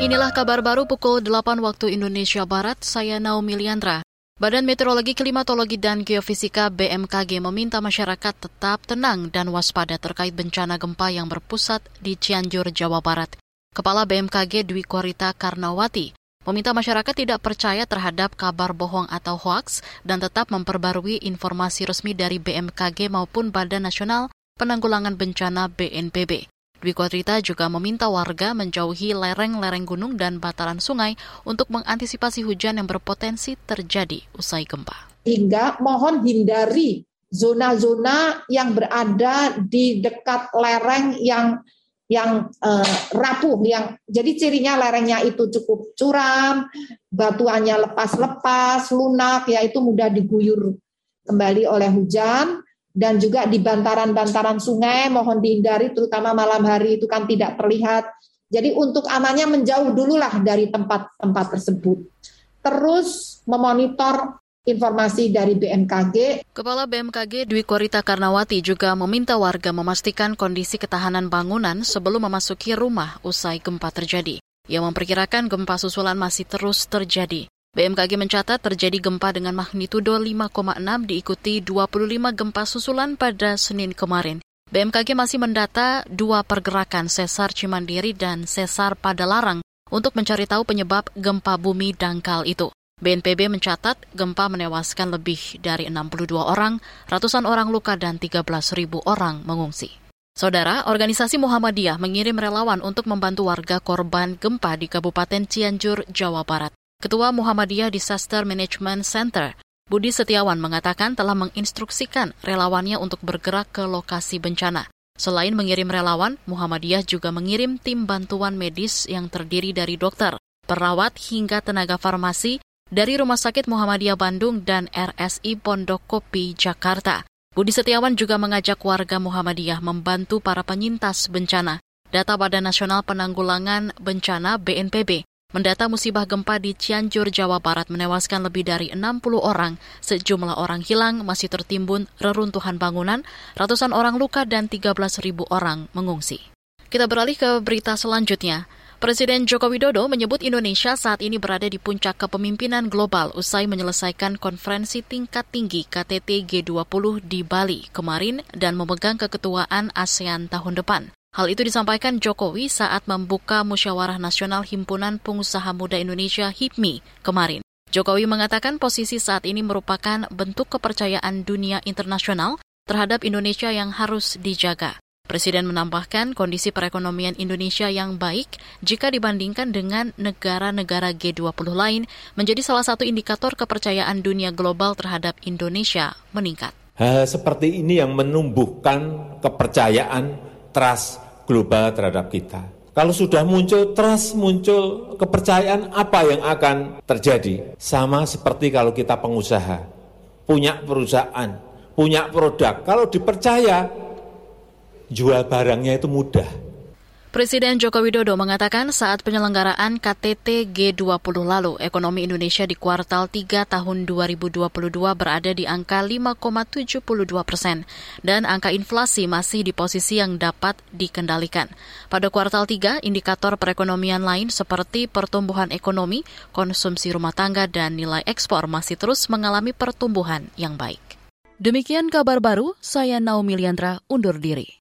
Inilah kabar baru pukul 8 waktu Indonesia Barat, saya Naomi Liandra. Badan Meteorologi, Klimatologi, dan Geofisika BMKG meminta masyarakat tetap tenang dan waspada terkait bencana gempa yang berpusat di Cianjur, Jawa Barat. Kepala BMKG Dwi Korita Karnawati meminta masyarakat tidak percaya terhadap kabar bohong atau hoaks dan tetap memperbarui informasi resmi dari BMKG maupun Badan Nasional Penanggulangan Bencana BNPB. Dwi Kodrita juga meminta warga menjauhi lereng-lereng gunung dan bataran sungai untuk mengantisipasi hujan yang berpotensi terjadi usai gempa. Hingga mohon hindari zona-zona yang berada di dekat lereng yang yang uh, rapuh yang jadi cirinya lerengnya itu cukup curam, batuannya lepas-lepas, lunak ya itu mudah diguyur kembali oleh hujan dan juga di bantaran-bantaran sungai mohon dihindari terutama malam hari itu kan tidak terlihat. Jadi untuk amannya menjauh dululah dari tempat-tempat tersebut. Terus memonitor informasi dari BMKG. Kepala BMKG Dwi Korita Karnawati juga meminta warga memastikan kondisi ketahanan bangunan sebelum memasuki rumah usai gempa terjadi. Ia memperkirakan gempa susulan masih terus terjadi. BMKG mencatat terjadi gempa dengan magnitudo 5,6 diikuti 25 gempa susulan pada Senin kemarin. BMKG masih mendata dua pergerakan sesar Cimandiri dan sesar Padalarang untuk mencari tahu penyebab gempa bumi dangkal itu. BNPB mencatat gempa menewaskan lebih dari 62 orang, ratusan orang luka dan 13 ribu orang mengungsi. Saudara, organisasi Muhammadiyah mengirim relawan untuk membantu warga korban gempa di Kabupaten Cianjur, Jawa Barat. Ketua Muhammadiyah Disaster Management Center, Budi Setiawan mengatakan telah menginstruksikan relawannya untuk bergerak ke lokasi bencana. Selain mengirim relawan, Muhammadiyah juga mengirim tim bantuan medis yang terdiri dari dokter, perawat hingga tenaga farmasi dari Rumah Sakit Muhammadiyah Bandung dan RSI Pondok Kopi Jakarta. Budi Setiawan juga mengajak warga Muhammadiyah membantu para penyintas bencana. Data Badan Nasional Penanggulangan Bencana BNPB Mendata musibah gempa di Cianjur, Jawa Barat menewaskan lebih dari 60 orang. Sejumlah orang hilang, masih tertimbun reruntuhan bangunan, ratusan orang luka dan 13 ribu orang mengungsi. Kita beralih ke berita selanjutnya. Presiden Joko Widodo menyebut Indonesia saat ini berada di puncak kepemimpinan global usai menyelesaikan konferensi tingkat tinggi KTT G20 di Bali kemarin dan memegang keketuaan ASEAN tahun depan. Hal itu disampaikan Jokowi saat membuka Musyawarah Nasional Himpunan Pengusaha Muda Indonesia HIPMI kemarin. Jokowi mengatakan posisi saat ini merupakan bentuk kepercayaan dunia internasional terhadap Indonesia yang harus dijaga. Presiden menambahkan kondisi perekonomian Indonesia yang baik jika dibandingkan dengan negara-negara G20 lain menjadi salah satu indikator kepercayaan dunia global terhadap Indonesia meningkat. Hal seperti ini yang menumbuhkan kepercayaan trust global terhadap kita. Kalau sudah muncul trust, muncul kepercayaan, apa yang akan terjadi? Sama seperti kalau kita pengusaha, punya perusahaan, punya produk. Kalau dipercaya, jual barangnya itu mudah Presiden Joko Widodo mengatakan saat penyelenggaraan KTT G20 lalu, ekonomi Indonesia di kuartal 3 tahun 2022 berada di angka 5,72 persen dan angka inflasi masih di posisi yang dapat dikendalikan. Pada kuartal 3, indikator perekonomian lain seperti pertumbuhan ekonomi, konsumsi rumah tangga, dan nilai ekspor masih terus mengalami pertumbuhan yang baik. Demikian kabar baru, saya Naomi Liandra undur diri.